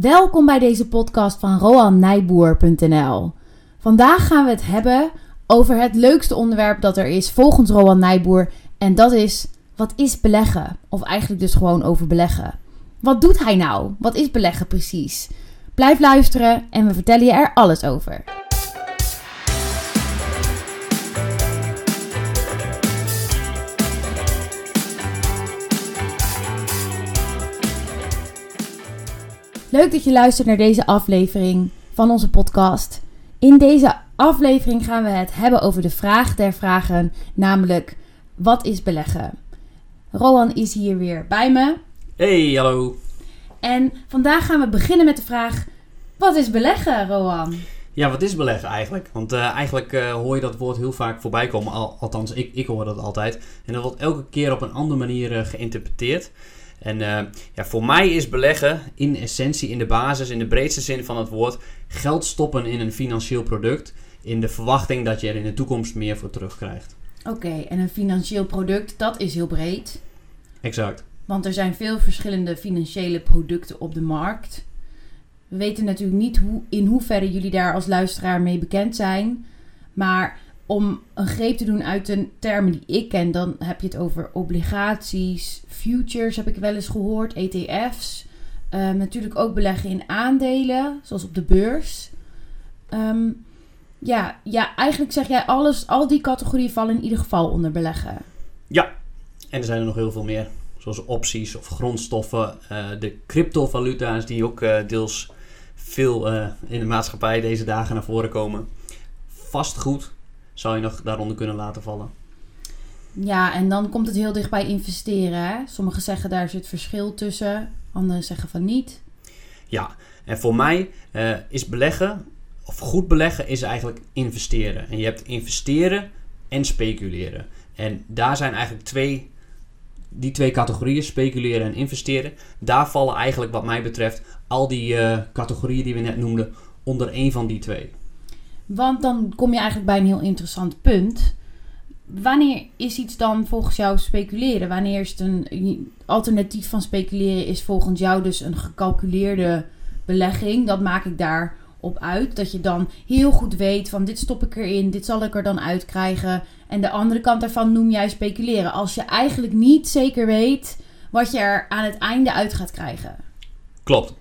Welkom bij deze podcast van RoanNijboer.nl. Vandaag gaan we het hebben over het leukste onderwerp dat er is volgens Roan Nijboer. En dat is, wat is beleggen? Of eigenlijk dus gewoon over beleggen. Wat doet hij nou? Wat is beleggen precies? Blijf luisteren en we vertellen je er alles over. Leuk dat je luistert naar deze aflevering van onze podcast. In deze aflevering gaan we het hebben over de vraag der vragen, namelijk wat is beleggen? Rowan is hier weer bij me. Hey, hallo. En vandaag gaan we beginnen met de vraag: wat is beleggen, Rowan? Ja, wat is beleggen eigenlijk? Want uh, eigenlijk uh, hoor je dat woord heel vaak voorbij komen. Al, althans, ik, ik hoor dat altijd. En dat wordt elke keer op een andere manier uh, geïnterpreteerd. En ja, voor mij is beleggen in essentie, in de basis, in de breedste zin van het woord, geld stoppen in een financieel product. In de verwachting dat je er in de toekomst meer voor terugkrijgt. Oké, en een financieel product, dat is heel breed. Exact. Want er zijn veel verschillende financiële producten op de markt. We weten natuurlijk niet hoe, in hoeverre jullie daar als luisteraar mee bekend zijn. Maar om een greep te doen uit de termen die ik ken, dan heb je het over obligaties, futures heb ik wel eens gehoord, ETF's. Um, natuurlijk ook beleggen in aandelen, zoals op de beurs. Um, ja, ja, eigenlijk zeg jij alles, al die categorieën vallen in ieder geval onder beleggen. Ja, en er zijn er nog heel veel meer. Zoals opties of grondstoffen, uh, de cryptovaluta's die ook uh, deels veel uh, in de maatschappij deze dagen naar voren komen. Vastgoed zou je nog daaronder kunnen laten vallen. Ja, en dan komt het heel dicht bij investeren. Hè? Sommigen zeggen daar zit verschil tussen, anderen zeggen van niet. Ja, en voor mij is beleggen, of goed beleggen, is eigenlijk investeren. En je hebt investeren en speculeren. En daar zijn eigenlijk twee die twee categorieën, speculeren en investeren, daar vallen eigenlijk wat mij betreft al die uh, categorieën die we net noemden onder één van die twee. Want dan kom je eigenlijk bij een heel interessant punt. Wanneer is iets dan volgens jou speculeren? Wanneer is het een alternatief van speculeren is volgens jou dus een gecalculeerde belegging? Dat maak ik daar op uit. Dat je dan heel goed weet van dit stop ik erin, dit zal ik er dan uitkrijgen. En de andere kant daarvan noem jij speculeren. Als je eigenlijk niet zeker weet wat je er aan het einde uit gaat krijgen. Klopt.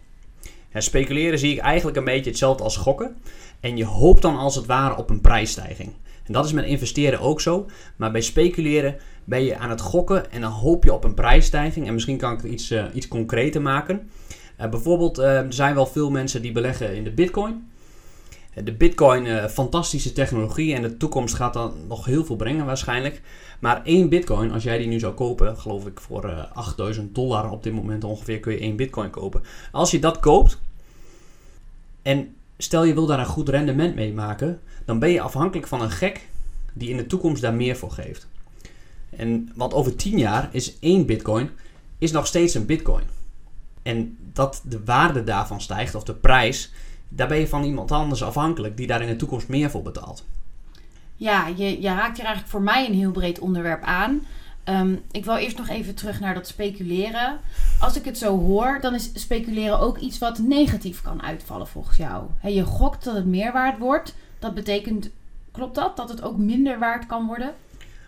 Speculeren zie ik eigenlijk een beetje hetzelfde als gokken. En je hoopt dan als het ware op een prijsstijging. En dat is met investeren ook zo. Maar bij speculeren ben je aan het gokken en dan hoop je op een prijsstijging. En misschien kan ik het iets, uh, iets concreter maken. Uh, bijvoorbeeld, uh, er zijn wel veel mensen die beleggen in de bitcoin. De bitcoin, fantastische technologie en de toekomst gaat dan nog heel veel brengen waarschijnlijk. Maar één bitcoin, als jij die nu zou kopen, geloof ik voor 8000 dollar op dit moment ongeveer kun je één bitcoin kopen. Als je dat koopt en stel je wil daar een goed rendement mee maken, dan ben je afhankelijk van een gek die in de toekomst daar meer voor geeft. En want over 10 jaar is één bitcoin is nog steeds een bitcoin. En dat de waarde daarvan stijgt, of de prijs, daar ben je van iemand anders afhankelijk die daar in de toekomst meer voor betaalt. Ja, je, je raakt hier eigenlijk voor mij een heel breed onderwerp aan. Um, ik wil eerst nog even terug naar dat speculeren. Als ik het zo hoor, dan is speculeren ook iets wat negatief kan uitvallen volgens jou. He, je gokt dat het meer waard wordt. Dat betekent, klopt dat? Dat het ook minder waard kan worden?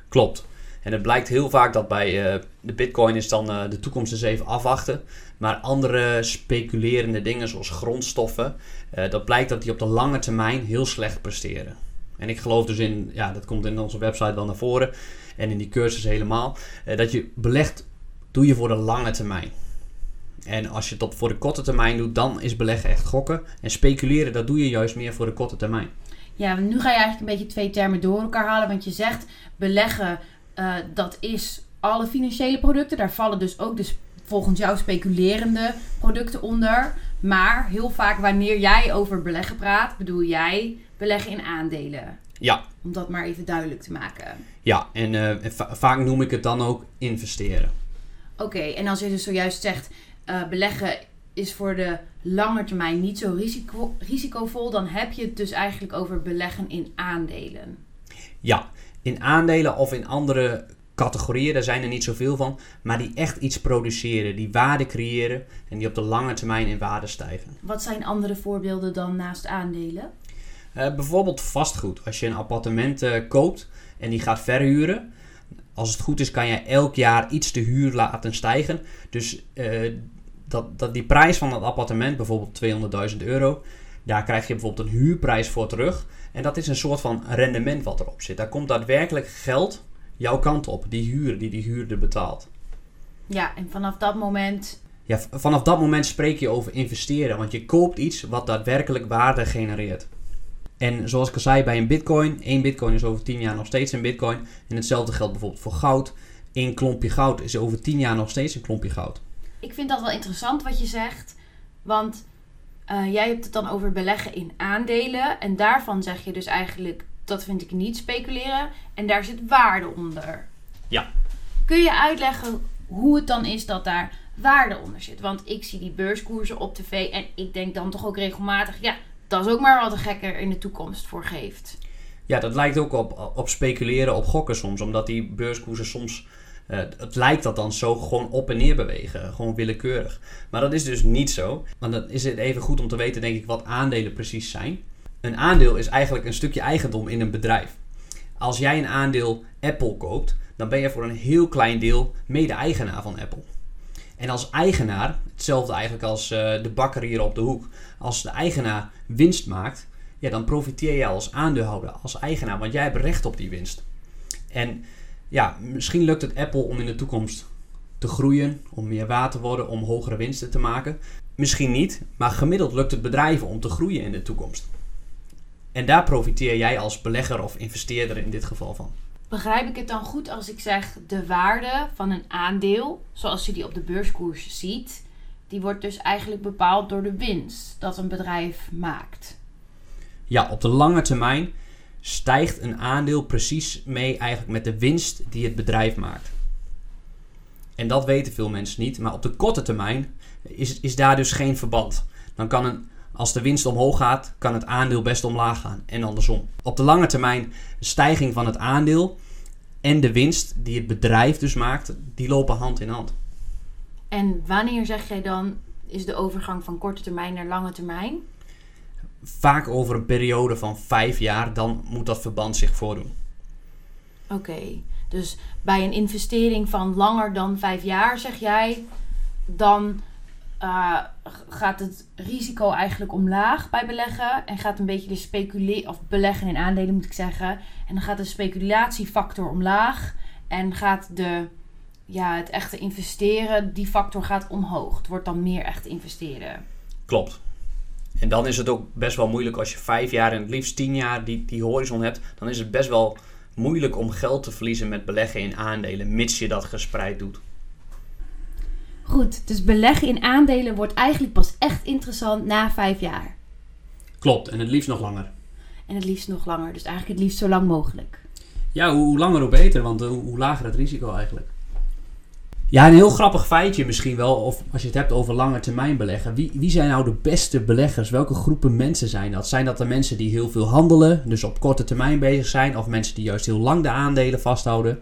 Klopt. En het blijkt heel vaak dat bij uh, de bitcoin is dan uh, de toekomst eens even afwachten. Maar andere speculerende dingen zoals grondstoffen, uh, dat blijkt dat die op de lange termijn heel slecht presteren. En ik geloof dus in, ja, dat komt in onze website wel naar voren en in die cursus helemaal, dat je belegt, doe je voor de lange termijn. En als je dat voor de korte termijn doet, dan is beleggen echt gokken. En speculeren, dat doe je juist meer voor de korte termijn. Ja, nu ga je eigenlijk een beetje twee termen door elkaar halen. Want je zegt beleggen, uh, dat is alle financiële producten. Daar vallen dus ook dus volgens jou speculerende producten onder. Maar heel vaak wanneer jij over beleggen praat, bedoel jij beleggen in aandelen. Ja. Om dat maar even duidelijk te maken. Ja, en, uh, va vaak noem ik het dan ook investeren. Oké, okay, en als je dus zojuist zegt uh, beleggen is voor de lange termijn niet zo risico risicovol, dan heb je het dus eigenlijk over beleggen in aandelen. Ja, in aandelen of in andere categorieën, daar zijn er niet zoveel van, maar die echt iets produceren, die waarde creëren en die op de lange termijn in waarde stijgen. Wat zijn andere voorbeelden dan naast aandelen? Uh, bijvoorbeeld vastgoed. Als je een appartement uh, koopt en die gaat verhuren, als het goed is kan je elk jaar iets de huur laten stijgen. Dus uh, dat, dat die prijs van dat appartement, bijvoorbeeld 200.000 euro, daar krijg je bijvoorbeeld een huurprijs voor terug. En dat is een soort van rendement wat erop zit. Daar komt daadwerkelijk geld jouw kant op, die huur die die huurder betaalt. Ja, en vanaf dat moment. Ja, vanaf dat moment spreek je over investeren, want je koopt iets wat daadwerkelijk waarde genereert. En zoals ik al zei bij een bitcoin, één bitcoin is over 10 jaar nog steeds een bitcoin. En hetzelfde geldt bijvoorbeeld voor goud. Eén klompje goud is over 10 jaar nog steeds een klompje goud. Ik vind dat wel interessant wat je zegt, want uh, jij hebt het dan over beleggen in aandelen. En daarvan zeg je dus eigenlijk, dat vind ik niet speculeren. En daar zit waarde onder. Ja. Kun je uitleggen hoe het dan is dat daar waarde onder zit? Want ik zie die beurskoersen op tv en ik denk dan toch ook regelmatig, ja, dat is ook maar wat een gekker in de toekomst voor geeft. Ja, dat lijkt ook op, op speculeren, op gokken soms. Omdat die beurskoersen soms uh, het lijkt dat dan zo gewoon op en neer bewegen, gewoon willekeurig. Maar dat is dus niet zo. Want dan is het even goed om te weten, denk ik, wat aandelen precies zijn. Een aandeel is eigenlijk een stukje eigendom in een bedrijf. Als jij een aandeel Apple koopt, dan ben je voor een heel klein deel mede-eigenaar van Apple. En als eigenaar, hetzelfde eigenlijk als uh, de bakker hier op de hoek, als de eigenaar winst maakt, ja, dan profiteer jij als aandeelhouder, als eigenaar, want jij hebt recht op die winst. En ja, misschien lukt het Apple om in de toekomst te groeien, om meer waard te worden, om hogere winsten te maken. Misschien niet, maar gemiddeld lukt het bedrijven om te groeien in de toekomst. En daar profiteer jij als belegger of investeerder in dit geval van. Begrijp ik het dan goed als ik zeg de waarde van een aandeel, zoals je die op de beurskoers ziet, die wordt dus eigenlijk bepaald door de winst dat een bedrijf maakt? Ja, op de lange termijn stijgt een aandeel precies mee eigenlijk met de winst die het bedrijf maakt. En dat weten veel mensen niet, maar op de korte termijn is, is daar dus geen verband. Dan kan een, als de winst omhoog gaat, kan het aandeel best omlaag gaan en andersom. Op de lange termijn, de stijging van het aandeel en de winst die het bedrijf dus maakt, die lopen hand in hand. En wanneer zeg jij dan, is de overgang van korte termijn naar lange termijn? vaak over een periode van vijf jaar, dan moet dat verband zich voordoen. Oké, dus bij een investering van langer dan vijf jaar, zeg jij, dan uh, gaat het risico eigenlijk omlaag bij beleggen. En gaat een beetje de speculatie, of beleggen in aandelen moet ik zeggen. En dan gaat de speculatiefactor omlaag. En gaat de, ja, het echte investeren, die factor gaat omhoog. Het wordt dan meer echt investeren. Klopt. En dan is het ook best wel moeilijk als je vijf jaar en het liefst tien jaar die, die horizon hebt. Dan is het best wel moeilijk om geld te verliezen met beleggen in aandelen, mits je dat gespreid doet. Goed, dus beleggen in aandelen wordt eigenlijk pas echt interessant na vijf jaar. Klopt, en het liefst nog langer. En het liefst nog langer, dus eigenlijk het liefst zo lang mogelijk. Ja, hoe, langer hoe beter, want hoe, hoe lager het risico eigenlijk. Ja, een heel grappig feitje misschien wel, of als je het hebt over lange termijn beleggen. Wie, wie zijn nou de beste beleggers? Welke groepen mensen zijn dat? Zijn dat de mensen die heel veel handelen, dus op korte termijn bezig zijn, of mensen die juist heel lang de aandelen vasthouden?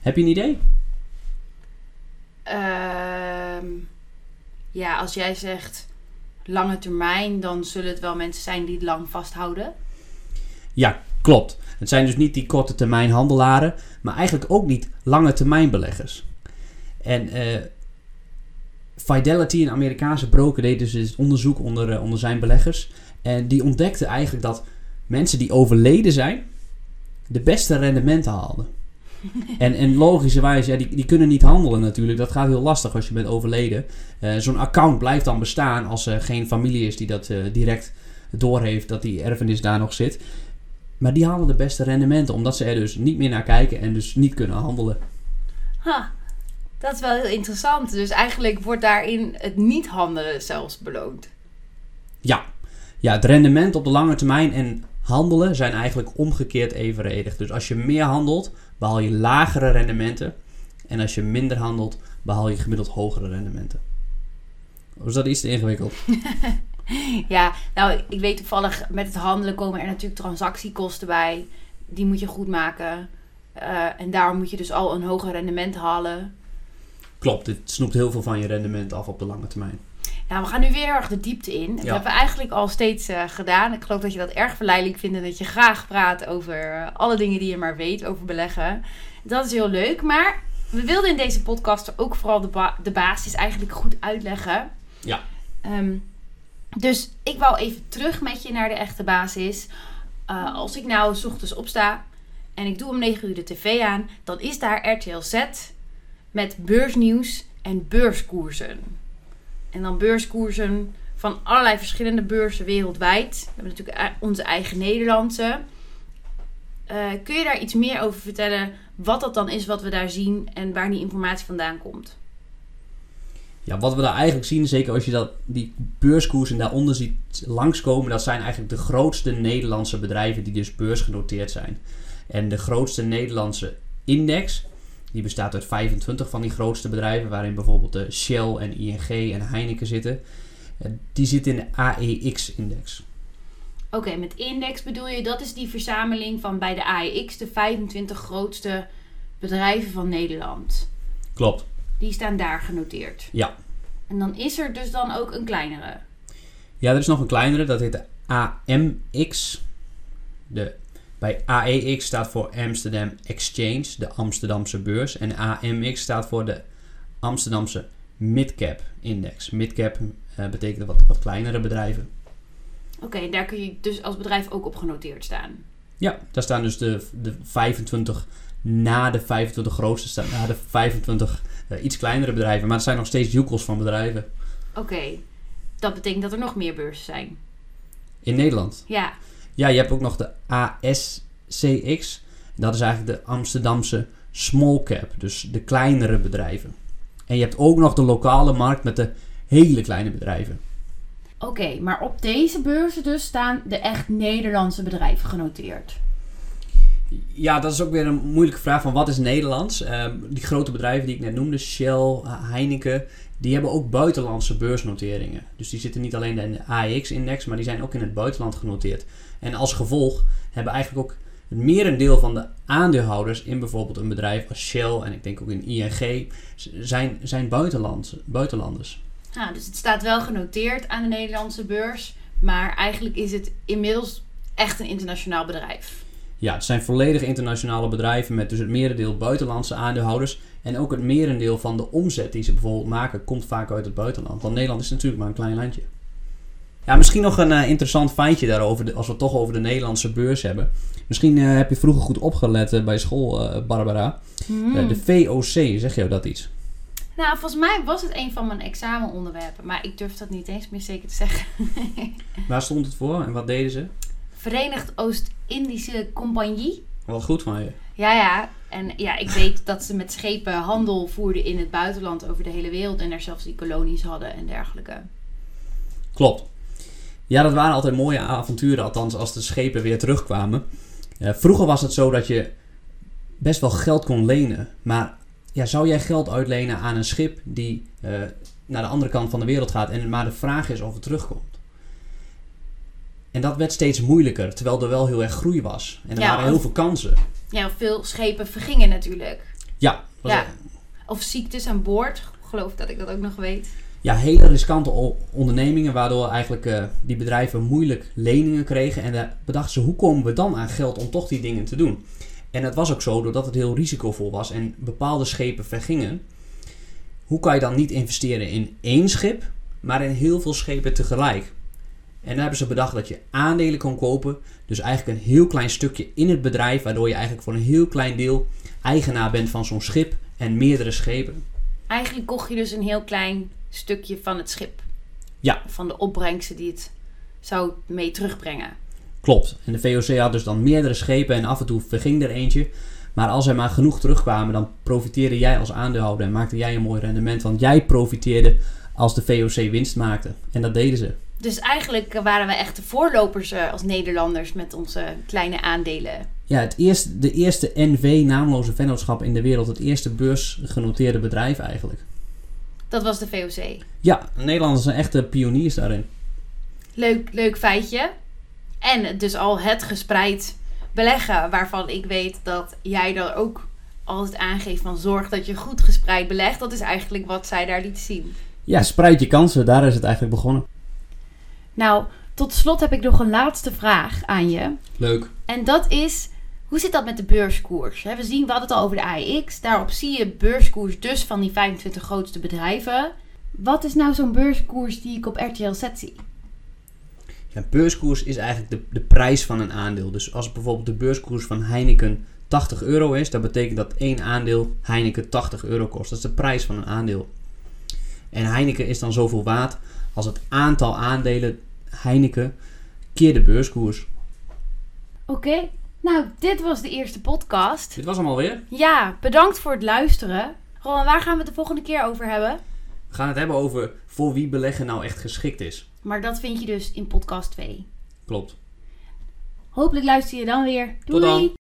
Heb je een idee? Uh, ja, als jij zegt lange termijn, dan zullen het wel mensen zijn die het lang vasthouden. Ja, klopt. Het zijn dus niet die korte termijn handelaren, maar eigenlijk ook niet lange termijn beleggers. En uh, Fidelity, een Amerikaanse broker, deed dus onderzoek onder, uh, onder zijn beleggers. En die ontdekte eigenlijk dat mensen die overleden zijn, de beste rendementen haalden. En, en logischerwijs, ja, die, die kunnen niet handelen natuurlijk. Dat gaat heel lastig als je bent overleden. Uh, Zo'n account blijft dan bestaan als er geen familie is die dat direct doorheeft, dat die erfenis daar nog zit. Maar die halen de beste rendementen, omdat ze er dus niet meer naar kijken en dus niet kunnen handelen. Ha, dat is wel heel interessant. Dus eigenlijk wordt daarin het niet handelen zelfs beloond. Ja. ja, het rendement op de lange termijn en handelen zijn eigenlijk omgekeerd evenredig. Dus als je meer handelt, behaal je lagere rendementen. En als je minder handelt, behaal je gemiddeld hogere rendementen. Of is dat iets te ingewikkeld? ja, nou, ik weet toevallig, met het handelen komen er natuurlijk transactiekosten bij. Die moet je goed maken. Eh, en daarom moet je dus al een hoger rendement halen. Klopt, dit snoept heel veel van je rendement af op de lange termijn. Nou, we gaan nu weer heel erg de diepte in. Dat Ja. hebben we eigenlijk al steeds eh, gedaan. Ik geloof dat je dat erg verleidelijk vindt en dat je graag praat over eh, alle dingen die je maar weet over beleggen. Dat is heel leuk, maar we wilden in deze podcast ook vooral de, ba- de basis eigenlijk goed uitleggen. Ja. Ehm, dus ik wou even terug met je naar de echte basis. Eh, als ik nou s ochtends opsta en ik doe om 9 uur de tv aan, dan is daar RTL Z met beursnieuws en beurskoersen. En dan beurskoersen van allerlei verschillende beurzen wereldwijd. We hebben natuurlijk e- onze eigen Nederlandse. Eh, kun je daar iets meer over vertellen? Wat dat dan is wat we daar zien en waar die informatie vandaan komt? Ja, wat we daar eigenlijk zien, zeker als je dat, die beurskoersen daaronder ziet langskomen, dat zijn eigenlijk de grootste Nederlandse bedrijven die dus beursgenoteerd zijn. En de grootste Nederlandse index, die bestaat uit 25 van die grootste bedrijven, waarin bijvoorbeeld de Shell en ING en Heineken zitten. Eh, Die zit in de AEX-index. Oké, met index bedoel je, dat is die verzameling van bij de AEX de 25 grootste bedrijven van Nederland. Klopt. Die staan daar genoteerd. Ja. En dan is er dus dan ook een kleinere. Ja, er is nog een kleinere, dat heet de AMX. De, bij AEX staat voor Amsterdam Exchange, de Amsterdamse beurs. En AMX staat voor de Amsterdamse Midcap Index. Midcap eh, betekent wat, wat kleinere bedrijven. Oké, daar kun je dus als bedrijf ook op genoteerd staan. Ja, daar staan dus de, de 25 na de 25 grootste, staan, na de 25 eh, iets kleinere bedrijven. Maar het zijn nog steeds joekels van bedrijven Oké, dat betekent dat er nog meer beurzen zijn. in Nederland. Ja, Ja, je hebt ook nog de ASCX. Dat is eigenlijk de Amsterdamse small cap, dus de kleinere bedrijven. En je hebt ook nog de lokale markt met de hele kleine bedrijven. oké, maar op deze beurzen dus staan de echt Nederlandse bedrijven genoteerd. Ja, dat is ook weer een moeilijke vraag van wat is Nederlands? Ehm, die grote bedrijven die ik net noemde, Shell, Heineken, die hebben ook buitenlandse beursnoteringen. Dus die zitten niet alleen in de AEX-index, maar die zijn ook in het buitenland genoteerd. En als gevolg hebben eigenlijk ook het merendeel van de aandeelhouders in bijvoorbeeld een bedrijf als Shell en ik denk ook in ING zijn, zijn buitenland, buitenlanders. Nou, dus het staat wel genoteerd aan de Nederlandse beurs. Maar eigenlijk is het inmiddels echt een internationaal bedrijf. Ja, het zijn volledig internationale bedrijven met dus het merendeel buitenlandse aandeelhouders. En ook het merendeel van de omzet die ze bijvoorbeeld maken, komt vaak uit het buitenland. Want Nederland is natuurlijk maar een klein landje. Ja, misschien nog een eh, interessant feitje daarover, de- als we het toch over de Nederlandse beurs hebben. Misschien eh, heb je vroeger goed opgelet eh, bij school, Barbara. Hmm. De VOC, zeg jou dat iets? Nou, volgens mij was het een van mijn examenonderwerpen. Maar ik durf dat niet eens meer zeker te zeggen. Waar stond het voor en wat deden ze? Verenigd Oost-Indische Compagnie. Wat goed van je. Ja, ja. En ja, ik weet dat ze met schepen handel voerden in het buitenland over de hele wereld. En daar zelfs die kolonies hadden en dergelijke. Klopt. Ja, dat waren altijd mooie avonturen, althans als de schepen weer terugkwamen. Vroeger was het zo dat je best wel geld kon lenen. Maar ja, zou jij geld uitlenen aan een schip die eh, naar de andere kant van de wereld gaat en maar de vraag is of het terugkomt? En dat werd steeds moeilijker, terwijl er wel heel erg groei was. En er Ja, waren heel of- veel kansen. Ja, veel schepen vergingen natuurlijk. Ja, Ja. Of ziektes aan boord. Geloof dat ik dat ook nog weet. Ja, hele riskante ondernemingen, waardoor eigenlijk eh, die bedrijven moeilijk leningen kregen. En daar bedachten ze, hoe komen we dan aan geld om toch die dingen te doen? En het was ook zo, doordat het heel risicovol was en bepaalde schepen vergingen. Hoe kan je dan niet investeren in één schip, maar in heel veel schepen tegelijk? En dan hebben ze bedacht dat je aandelen kon kopen. Dus eigenlijk een heel klein stukje in het bedrijf, waardoor je eigenlijk voor een heel klein deel eigenaar bent van zo'n schip en meerdere schepen. Eigenlijk kocht je dus een heel klein stukje van het schip. Ja. Van de opbrengsten die het zou mee terugbrengen. Klopt. En de VOC had dus dan meerdere schepen en af en toe verging er eentje. Maar als er maar genoeg terugkwamen, dan profiteerde jij als aandeelhouder en maakte jij een mooi rendement. Want jij profiteerde als de VOC winst maakte. En dat deden ze. Dus eigenlijk waren we echt de voorlopers eh, als Nederlanders met onze kleine aandelen. Ja, het eerste, de eerste NV, naamloze vennootschap in de wereld. Het eerste beursgenoteerde bedrijf eigenlijk. Dat was de VOC. Ja, Nederlanders zijn echte pioniers daarin. Leuk, leuk feitje. En dus al het gespreid beleggen waarvan ik weet dat jij dan ook altijd aangeeft van zorg dat je goed gespreid belegt. Dat is eigenlijk wat zij daar liet zien. Ja, spreid je kansen. Daar is het eigenlijk begonnen. Nou, tot slot heb ik nog een laatste vraag aan je. Leuk. En dat is, hoe zit dat met de beurskoers? We zien, we hadden het al over de AEX. Daarop zie je beurskoers dus van die 25 grootste bedrijven. Wat is nou zo'n beurskoers die ik op RTL Z zie? Ja, beurskoers is eigenlijk de, de prijs van een aandeel. Dus als bijvoorbeeld de beurskoers van Heineken 80 euro is, dat betekent dat één aandeel Heineken 80 euro kost. Dat is de prijs van een aandeel. En Heineken is dan zoveel waard als het aantal aandelen Heineken keer de beurskoers. Oké, nou, dit was de eerste podcast. Dit was hem alweer. Ja, bedankt voor het luisteren. Roland, waar gaan we het de volgende keer over hebben? We gaan het hebben over voor wie beleggen nou echt geschikt is. Maar dat vind je dus in podcast 2. Klopt. Hopelijk luister je dan weer. Doei! Tot dan.